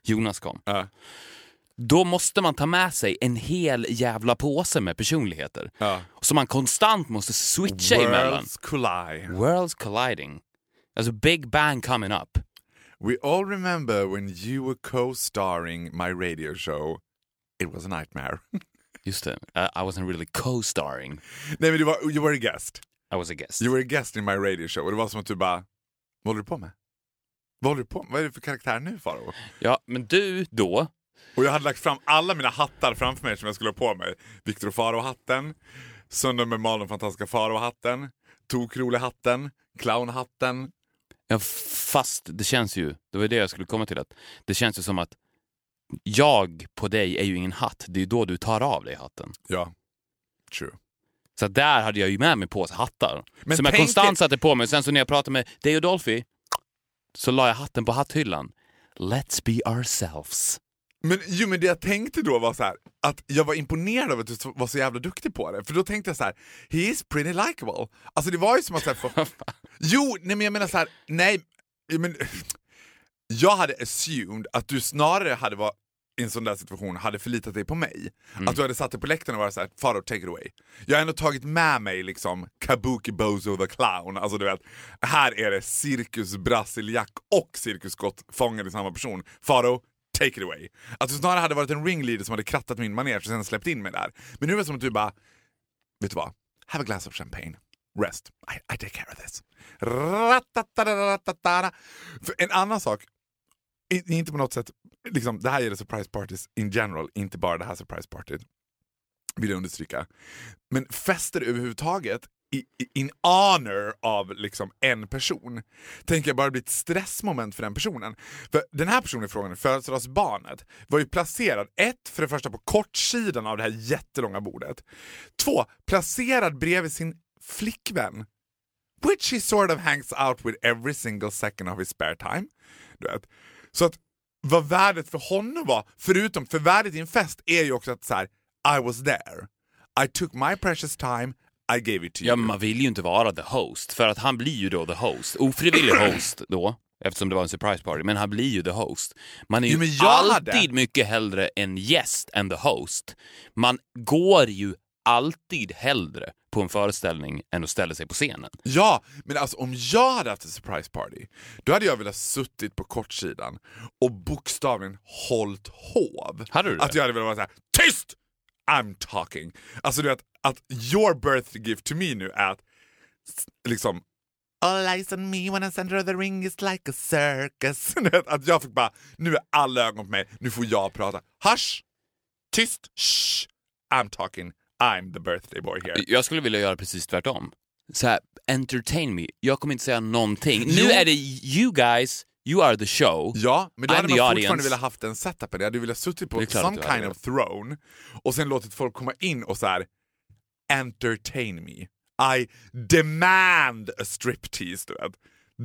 Jonas kom. Ja. Då måste man ta med sig en hel jävla påse med personligheter. Ja. Som man konstant måste switcha emellan. Worlds collide. Worlds colliding. Alltså Big Bang coming up. We all remember when you were co-starring my radio show. It was a nightmare. Just det, I, I wasn't really co-starring. Nej men du var, you were a guest. I was a guest. You were a guest in my radio show. Och det var som att du bara, vad håller du på med? Vad håller du på med? Vad är det för karaktär nu Faro? Ja, men du då, Och jag hade lagt fram alla mina hattar framför mig som jag skulle ha på mig. Viktor Faro-hatten, Söndag med Malin fantastiska Faro-hatten, Tokrolig-hatten, Clown-hatten. ja, fast det känns ju, det var det jag skulle komma till, att det känns ju som att jag på dig är ju ingen hatt, det är ju då du tar av dig hatten. Ja, true. Så där hade jag ju med mig på hattar. Men som jag konstant satte på mig. Sen så när jag pratade med dig och Dolphy så la jag hatten på hatthyllan. Let's be ourselves. Men, jo, men det jag tänkte då var så här, att jag var imponerad av att du var så jävla duktig på det. För då tänkte jag så här, he is pretty likable. Alltså det var ju som att... Så här, få, Jo, nej men jag menar så här, nej, men, jag hade assumed att du snarare hade varit i en sån där situation hade förlitat dig på mig. Mm. Att du hade satt dig på läktaren och varit såhär, Faro take it away. Jag har ändå tagit med mig liksom Kabuki Bozo the Clown. Alltså du vet, här är det cirkus brasiliack och cirkusskott fångade i samma person. Faro, take it away. Att du snarare hade varit en ringleader som hade krattat min manege och sen släppt in mig där. Men nu är det som att du bara, vet du vad? Have a glass of champagne. Rest. I, I take care of this. För en annan sak, inte på något sätt, liksom, det här gäller surprise parties in general, inte bara det här surprise partyt. Vill jag understryka. Men fester överhuvudtaget in honor av liksom en person, tänker jag bara blir ett stressmoment för den personen. För den här personen i frågan, födelsedagsbarnet, var ju placerad, ett, för det första på kortsidan av det här jättelånga bordet. Två, placerad bredvid sin flickvän. Which he sort of hangs out with every single second of his spare time. Du vet. Så att vad värdet för honom var, förutom för värdet i en fest, är ju också att så här, I was there. I took my precious time, i gave it to Ja, you. men man vill ju inte vara the host, för att han blir ju då the host. Ofrivillig host då, eftersom det var en surprise party, men han blir ju the host. Man är ju Jo, alltid hade- mycket hellre en gäst än the host. Man går ju alltid hellre på en föreställning än att ställa sig på scenen. Ja, men alltså om jag hade haft en surprise party, då hade jag velat suttit på kortsidan och bokstavligen hållit hov. Hade du det? Att jag hade velat vara såhär, tyst! I'm talking. Alltså du vet, att your birthday gift to me nu är att liksom All eyes on me when I center of the ring is like a circus. Att jag fick bara, nu är alla ögon på mig, nu får jag prata. Hush! Tyst! Shh! I'm talking. I'm the birthday boy here. Jag skulle vilja göra precis tvärtom. Så här, entertain me. Jag kommer inte säga någonting. Nu är det you guys, you are the show. Ja, men då I'm hade the man audience. fortfarande velat haft den setupen. Jag hade velat suttit på Det är klart some att du hade kind of throne och sen låtit folk komma in och så här entertain me. I demand a striptease, du vet.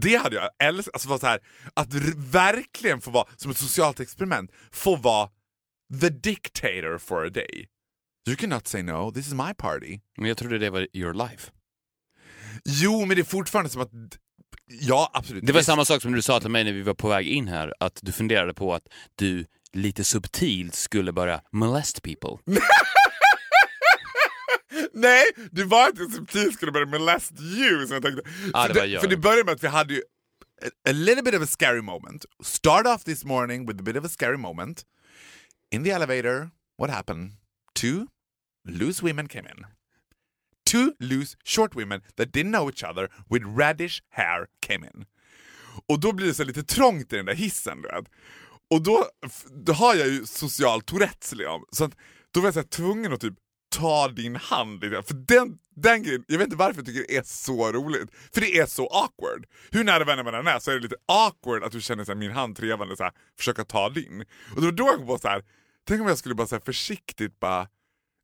Det hade jag älskat. Alltså vara så här, att r- verkligen få vara, som ett socialt experiment, få vara the dictator for a day. You cannot say no, this is my party. Men jag trodde det var your life. Jo, men det är fortfarande som att... Ja, absolut. Det var samma sak som du sa till mig när vi var på väg in här, att du funderade på att du lite subtilt skulle börja molest people. Nej, det var inte subtilt skulle börja med Last You som jag tänkte. För, det var jag. för det började med att vi hade ju a, a little bit of a scary moment. Start off this morning with a bit of a scary moment. In the elevator, what happened? Two loose women came in. Two loose short women that didn't know each other with reddish hair came in. Och då blir det så lite trångt i den där hissen. Du vet. Och då, då har jag ju social Tourettes. Liksom. Så att, då var jag så här, tvungen att typ ta din hand Liksom. För den, den grejen, jag vet inte varför jag tycker det är så roligt. För det är så awkward. Hur nära vänner man än är så är det lite awkward att du känner så här, min hand trevande så här, försöka ta din. Och då, då jag kom på så här, tänk om jag skulle bara så här, försiktigt bara,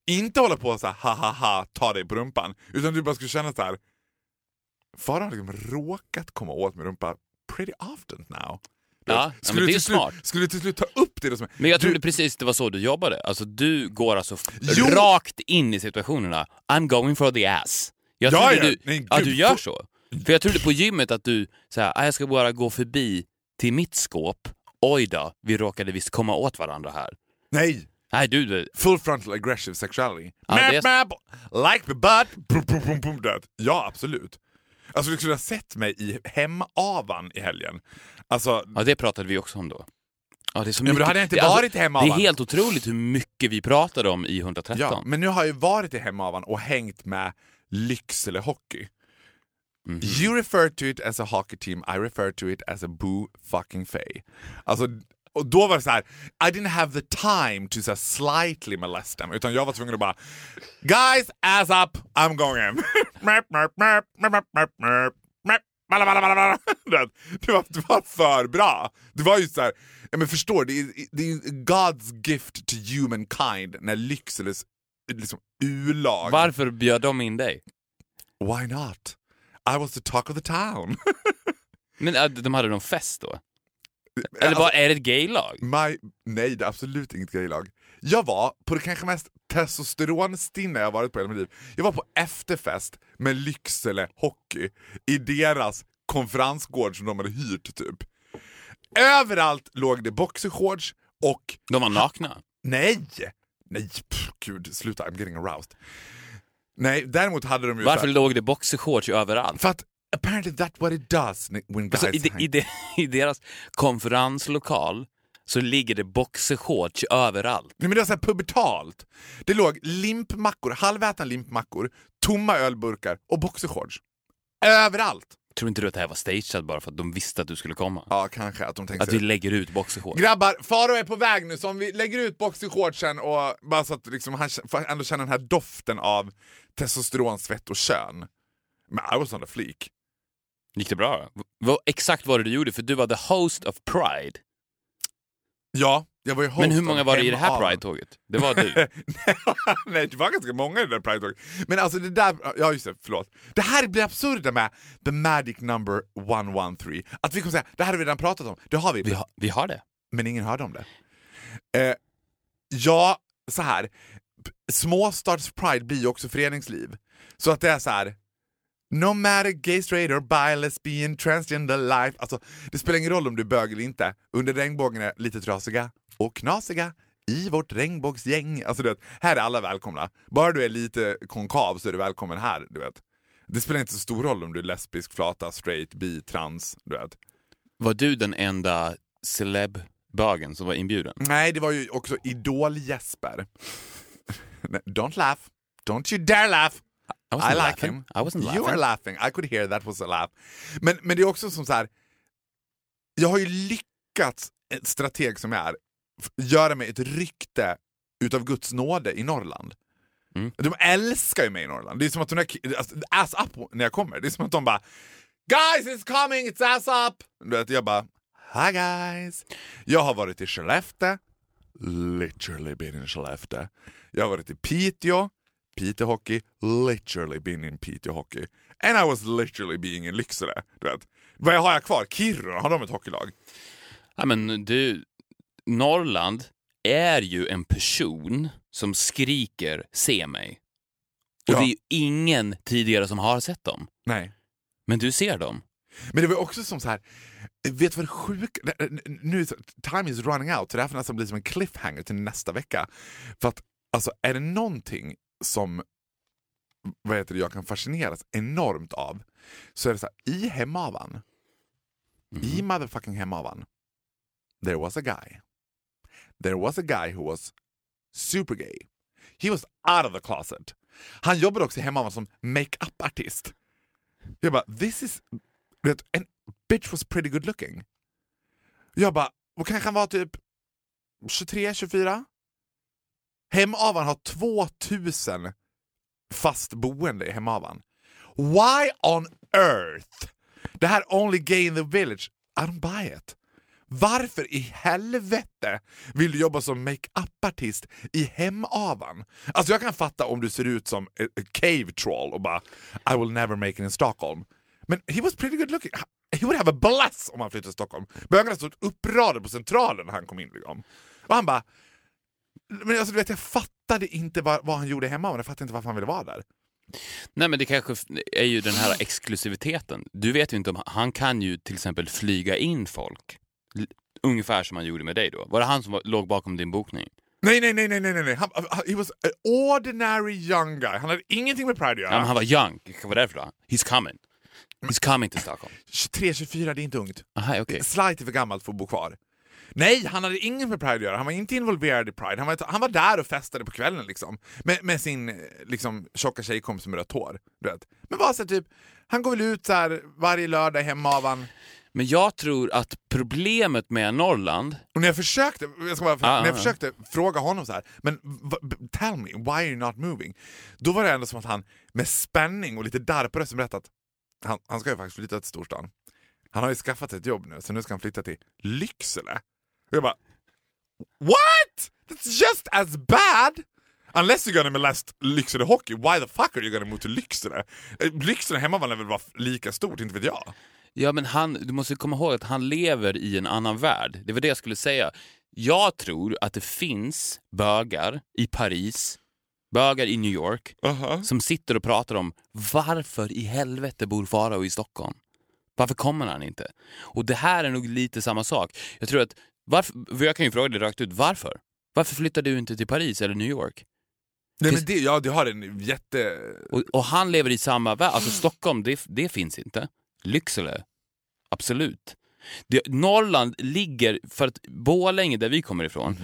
inte hålla på så här, ha ha ha, ta dig på rumpan. Utan du bara skulle känna så här. Farah har liksom råkat komma åt min rumpa pretty often now. Ja, ja, men det är slut, smart. Skulle du till slut ta upp det? Som, Men jag du, trodde precis det var så du jobbade. Alltså du går alltså Jo. rakt in i situationerna. I'm going for the ass. Jag Ja, ja. du, Nej, gud, du gör så. För jag trodde på gymmet att du såhär, ah, jag ska bara gå förbi till mitt skåp. Oj då, vi råkade visst komma åt varandra här. Nej! Nej du, du Full frontal aggressive sexuality. Ja, map, det map, like the butt, boom, boom, boom, boom, död. Ja, absolut. Alltså du skulle ha sett mig i hemavan i helgen. Alltså, ja det pratade vi också om då. Ja, det är så men då mycket- hade jag inte det, alltså, varit hemavan. Det är helt otroligt hur mycket vi pratade om i 113. ja, men nu har jag ju varit i hemavan och hängt med Lycksele Hockey. Mhm. You refer to it as a hockey team, I refer to it as a boo fucking fay. Alltså, och då var det så här, I didn't have the time to så slightly molest them, utan jag var tvungen att bara Guys, ass up, I'm going in. Det var, det var för bra. Det var ju så här, ja, men förstår, det är, det är God's gift to humankind när Lyckseles liksom, U-lag Varför bjöd de in dig? Why not? I was the talk of the town. Men äh, de hade någon fest då? Eller Alltså, bara, är det ett gaylag? my, nej, det är absolut inget gaylag. Jag var på det kanske mest testosteronstinna jag varit på hela mitt liv. Jag var på efterfest med Lycksele Hockey i deras konferensgård som de hade hyrt typ. Överallt låg det boxershorts och... De var nakna. Nej! Nej, pff, gud, sluta, I'm getting aroused. Nej, däremot hade de ju... Varför här- låg det boxershorts överallt? För att apparently that's what it does when guys Alltså, i, de, i, de, I deras konferenslokal så ligger det boxershorts överallt. Nej men det var så pubertalt. Det låg limpmackor, halvätna limpmackor, tomma ölburkar och boxershorts. Överallt! Tror inte du att det här var stageat bara för att de visste att du skulle komma? Ja, kanske att de tänkte Att vi lägger ut boxershorts? Grabbar, Faro är på väg nu så om vi lägger ut boxershortsen och bara så att liksom han ändå känna den här doften av testosteron, svett och kön. Men I was on a fleek. Gick det bra? V- Vad, exakt vad det du gjorde? För du var the host of Pride. Ja, jag var ju host Men hur många var det i det här. Pride-tåget? Det var du. Nej, det var ganska många i det där pride Talk. Men alltså det där, ja just det, förlåt. Det här blir absurda med the magic number 113. Att vi kommer säga, det här har vi redan pratat om, det har vi. Vi, har, vi har det. Men ingen hörde om det. Eh, ja, så här. p- Småstads pride blir ju också föreningsliv. Så att det är så här. No matter gay, straight or bi, lesbian, transgender life. Alltså, det spelar ingen roll om du är bög eller inte. Under regnbågen är lite trasiga och knasiga i vårt regnbågsgäng. Alltså, du vet, här är alla välkomna. Bara du är lite konkav så är du välkommen här. Du vet. Det spelar inte så stor roll om du är lesbisk, flata, straight, bi, trans. Du vet. Var du den enda celeb-bögen som var inbjuden? Nej, det var ju också Idol-Jesper. Don't laugh. Don't you dare laugh. I I, like laughing. him. I wasn't You were laughing. laughing. I could hear that was a laugh. Men, men det är också som så här. Jag har ju lyckats, ett strateg som jag är, göra mig ett rykte utav Guds nåde i Norrland. Mm. De älskar ju mig i Norrland. Det är som att de där, alltså, ass up när jag kommer. Det är som att de bara Guys it's coming, it's ass up! Du vet, jag bara Hi guys! Jag har varit i Skellefteå, literally been in Skellefteå. Jag har varit i Piteå, Piteå Hockey, literally been in Piteå Hockey. And I was literally being in Lycksele. Du vet. Vad har jag kvar? Kiruna, har de ett hockeylag? Ja, men du, Norrland är ju en person som skriker “se mig”. Och Ja. det är ju ingen tidigare som har sett dem. Nej. Men du ser dem. Men det var också som så här. vet du vad det sjuka... Nu, time is running out, så det här får nästan bli som en cliffhanger till nästa vecka. För att alltså, är det någonting som vad heter det, jag kan fascineras enormt av så är det så här, i Hemavan, i motherfucking Hemavan, there was a guy. There was a guy who was super gay. He was out of the closet. Han jobbade också i Hemavan som make-up-artist. Jag bara, this is... Vet, en bitch was pretty good looking. Jag bara, och kanske han var typ 23, 24? Hemavan har 2000 fast boende i Hemavan. Why on earth? Det här only gay in the village, I don't buy it. Varför i helvete vill du jobba som make-up-artist i Hemavan? Alltså jag kan fatta om du ser ut som a, a cave troll och bara I will never make it in Stockholm. Men he was pretty good looking. He would have a blast om han flyttade till Stockholm. Bögarna stod uppradade på Centralen när han kom in. Liksom. Och han bara... Men alltså, du vet, jag fattade inte vad, vad han gjorde hemma och jag fattade inte varför han ville vara där. Nej, men det kanske är ju den här exklusiviteten. Du vet ju inte om han kan ju till exempel flyga in folk. Ungefär som han gjorde med dig då. Var det han som var, låg bakom din bokning? Nej, nej, nej, nej, nej, nej. Han, han, he was an ordinary young guy. Han hade ingenting med Pride att göra. Ja, men han var young. Det kanske var därför då. He's coming. He's coming to Stockholm. 23, 24, det är inte ungt. Aha, okej. Slight är för gammalt för att bo kvar. Nej, han hade inget med Pride att göra. Han var inte involverad i Pride. Han var, han var där och festade på kvällen liksom. Med, med sin liksom, tjocka tjejkompis med rött hår. Du vet. Men bara så här, typ, han går väl ut så här varje lördag hemma av han. Men jag tror att problemet med Norrland... Och när jag försökte, jag ska bara, Ah, när jag ah, försökte fråga honom så här, men tell me, why are you not moving? Då var det ändå som att han med spänning och lite darr på rösten berättat att han, han ska ju faktiskt flytta till storstan. Han har ju skaffat sig ett jobb nu, så nu ska han flytta till Lycksele. Och jag bara, what? That's just as bad! Unless you're gonna molest Lycksele Hockey, why the fuck are you gonna move to Lycksele? Lycksele hemma var väl vara lika stort, inte vet jag. Ja, men han, du måste komma ihåg att han lever i en annan värld. Det var det jag skulle säga. Jag tror att det finns bögar i Paris bögar i New York Aha. som sitter och pratar om varför i helvete bor Farao i Stockholm? Varför kommer han inte? Och det här är nog lite samma sak. Jag tror att, varför, för jag kan ju fråga dig rakt ut, varför? Varför flyttar du inte till Paris eller New York? Nej, men det, ja, det har en jätte... Och, och han lever i samma värld. Alltså Stockholm, det, det finns inte. Lycksele, absolut. Det, Norrland ligger, för att Borlänge där vi kommer ifrån,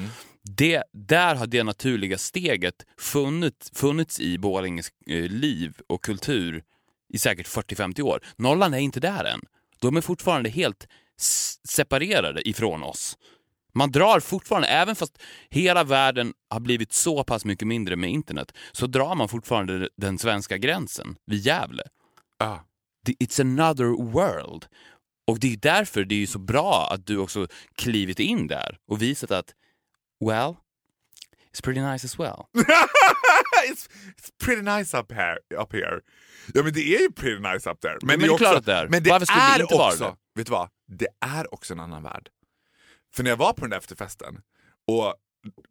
det, där har det naturliga steget funnits, funnits i Borlänges eh, liv och kultur i säkert 40-50 år. Norrland är inte där än. De är fortfarande helt separerade ifrån oss. Man drar fortfarande, även fast hela världen har blivit så pass mycket mindre med internet, så drar man fortfarande den svenska gränsen vid Gävle. Ah. Det- It's another world. Och det är därför det är så bra att du också klivit in där och visat att, well, it's pretty nice as well. it's, it's pretty nice up here, up here. Ja men det är ju pretty nice up there. men det är klart att det är. Men det Varför skulle det är inte vara också, det? vet du vad? Det är också en annan värld. För när jag var på den där efterfesten och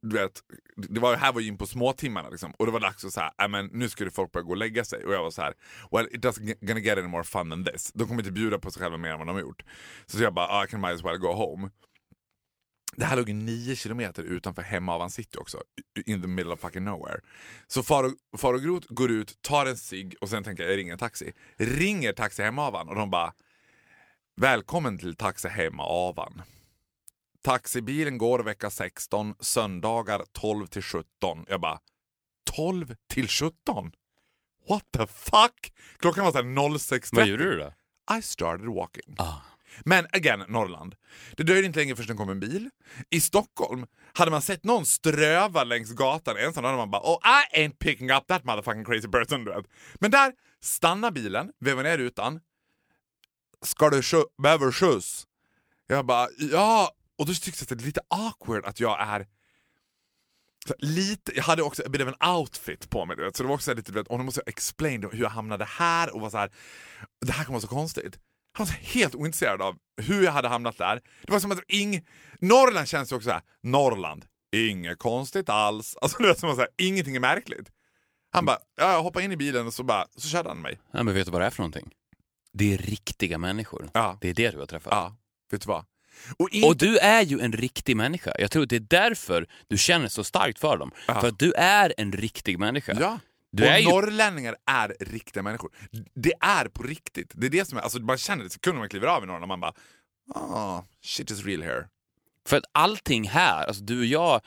du vet, det var, här var ju in på småtimmarna liksom, och det var dags att så här, äh, men nu skulle folk börja gå och lägga sig och jag var så här, well it doesn't gonna get any more fun than this. De kommer inte bjuda på sig själva mer än vad de har gjort. Så jag bara, ah, I can might as well go home. Det här låg ju nio kilometer utanför Hemavan city också, in the middle of fucking nowhere. Så far och, far och Groth går ut, tar en cigg och sen tänker jag, jag ringer en taxi. Ringer Taxi Hemavan och de bara, välkommen till Taxi Hemavan. Taxibilen går vecka 16, söndagar 12 till 17. Jag bara, 12 till 17? What the fuck? Klockan var såhär 06.30. Vad gjorde du då? I started walking. Ah. Men again, Norrland. Det dröjde inte länge förrän det kom en bil. I Stockholm, hade man sett någon ströva längs gatan ensam, då hade man bara oh I ain't picking up that motherfucking crazy person. Du vet. Men där stannar bilen, vevar ner rutan. Ska du behöver skjuts? Jag bara ja, och då tyckte jag att det är lite awkward att jag är lite, jag hade också av en outfit på mig, så det var också lite, du vet, och nu måste jag explain hur jag hamnade här och var så här. det här kommer vara så konstigt. Han var helt ointresserad av hur jag hade hamnat där. Det var som att ing... Norrland känns ju också så här. Norrland, inget konstigt alls. Alltså det var som att säga, ingenting är märkligt. Han bara, ja, jag hoppade in i bilen och så, bara, så körde han mig. Ja, men vet du vad det är för någonting? Det är riktiga människor. Ja. Det är det du har träffat. Ja, vet du vad? Och, Och du är ju en riktig människa. Jag tror det är därför du känner så starkt för dem. Ja. För att du är en riktig människa. Ja. Du och är ju- norrlänningar är riktiga människor. Det är på riktigt. Det är det som är, alltså man känner det sekunden man kliver av i Norrland, man bara, ah, shit is real here. För att allting här, alltså du och jag,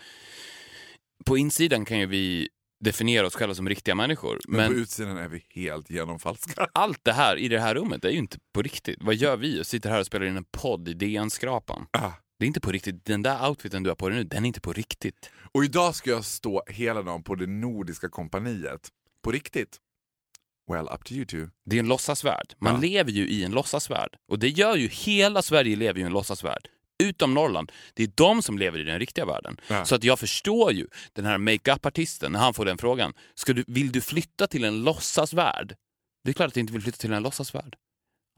på insidan kan ju vi definiera oss själva som riktiga människor. Men, Men på utsidan är vi helt genomfalska. allt det här i det här rummet är ju inte på riktigt. Vad gör vi? Sitter här och spelar in en podd i DN-skrapan. Ah. Det är inte på riktigt. Den där outfiten du har på dig nu, den är inte på riktigt. Och idag ska jag stå hela dagen på det nordiska kompaniet. På riktigt. Well, up to you two. Det är en låtsasvärld. Man Ja. lever ju i en låtsasvärld. Och det gör ju hela Sverige lever ju i en låtsasvärld. Utom Norrland. Det är de som lever i den riktiga världen. Ja. Så att jag förstår ju den här makeup-artisten när han får den frågan. Ska du, vill du flytta till en låtsasvärld? Det är klart att jag inte vill flytta till en låtsasvärld.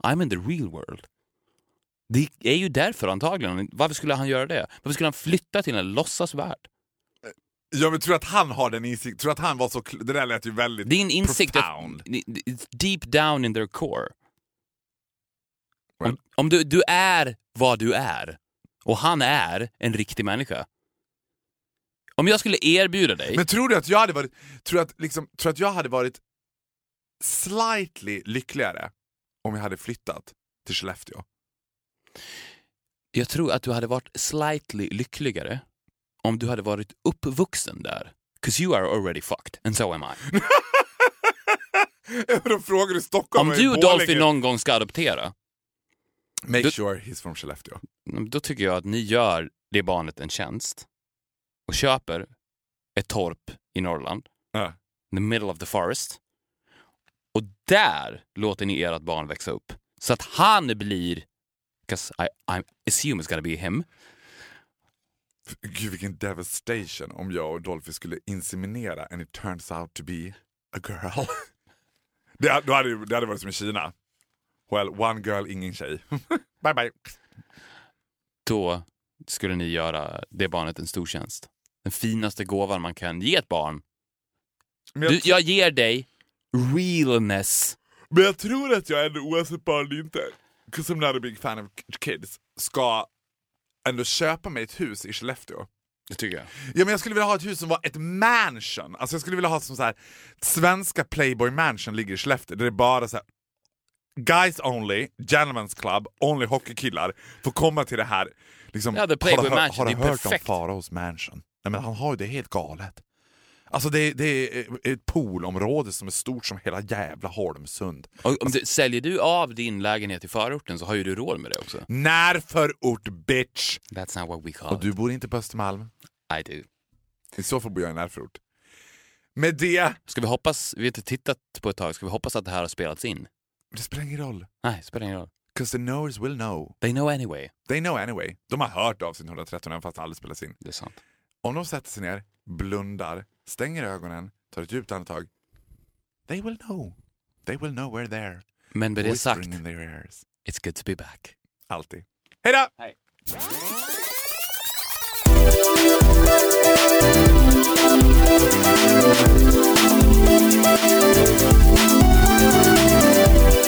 I'm in the real world. Det är ju därför antagligen. Varför skulle han göra det? Varför skulle han flytta till en låtsasvärld? Jag men, tror att han har den insikten, tror att han var så... Det där lät ju väldigt Din insikt profound. it's deep down in their core. Well. Om, om du, du är vad du är och han är en riktig människa. Om jag skulle erbjuda dig... Men tror du att jag hade varit, tror att, liksom, tror att jag hade varit slightly lyckligare om jag hade flyttat till Skellefteå? Jag tror att du hade varit slightly lyckligare om du hade varit uppvuxen där. 'Cause you are already fucked, and so am I. De frågar i Stockholm Om du och. Dolphy någon gång ska adoptera, Make Du- sure he's from Skellefteå. Då tycker jag att ni gör det barnet en tjänst och köper ett torp i Norrland, Ja. the middle of the forest. Och där låter ni ert barn växa upp. Så att han blir, because I, I assume it's gonna be him, Gud vilken devastation om jag och Dolphy skulle inseminera and it turns out to be a girl. Det, då hade, det hade varit som i Kina. Well, one girl, ingen tjej. bye bye. Då skulle ni göra det barnet en stor tjänst. Den finaste gåvan man kan ge ett barn jag, Du, jag ger dig realness. men jag tror att jag ändå oavsett barn inte, 'cause I'm not a big fan of kids, ska ändå köpa mig ett hus i Skellefteå. Det tycker jag. Ja, men jag skulle vilja ha ett hus som var ett mansion. Alltså jag skulle vilja ha som så här, svenska Playboy mansion ligger i Skellefteå. Där det är bara så här, guys only, gentlemen's club, only hockeykillar får komma till det här. Liksom, Ja, the Playboy har mansion, Har det du är hört perfekt. om Faraos mansion? Nej men han har ju det helt galet. Alltså det, det är ett poolområde som är stort som hela jävla Holmsund. Och om du, säljer du av din lägenhet i förorten så har ju du råd med det också. Närförort bitch! That's not what we call Och du bor inte på Östermalm? I do. I så fall bor jag i närförort. Med det, Ska vi hoppas, vi har inte tittat på ett tag, ska vi hoppas att det här har spelats in? Det spelar ingen roll. Nej, spelar ingen roll. 'Cause the knowers will know. They know anyway. They know anyway. De har hört avsnitt 113 även fast det aldrig spelas in. Det är sant. Om de sätter sig ner, blundar, stänger ögonen, tar ett djupt andetag. They will know. They will know we're there. Men med det sagt, Whispering in their ears. it's good to be back. Alltid. Hej då! Hej.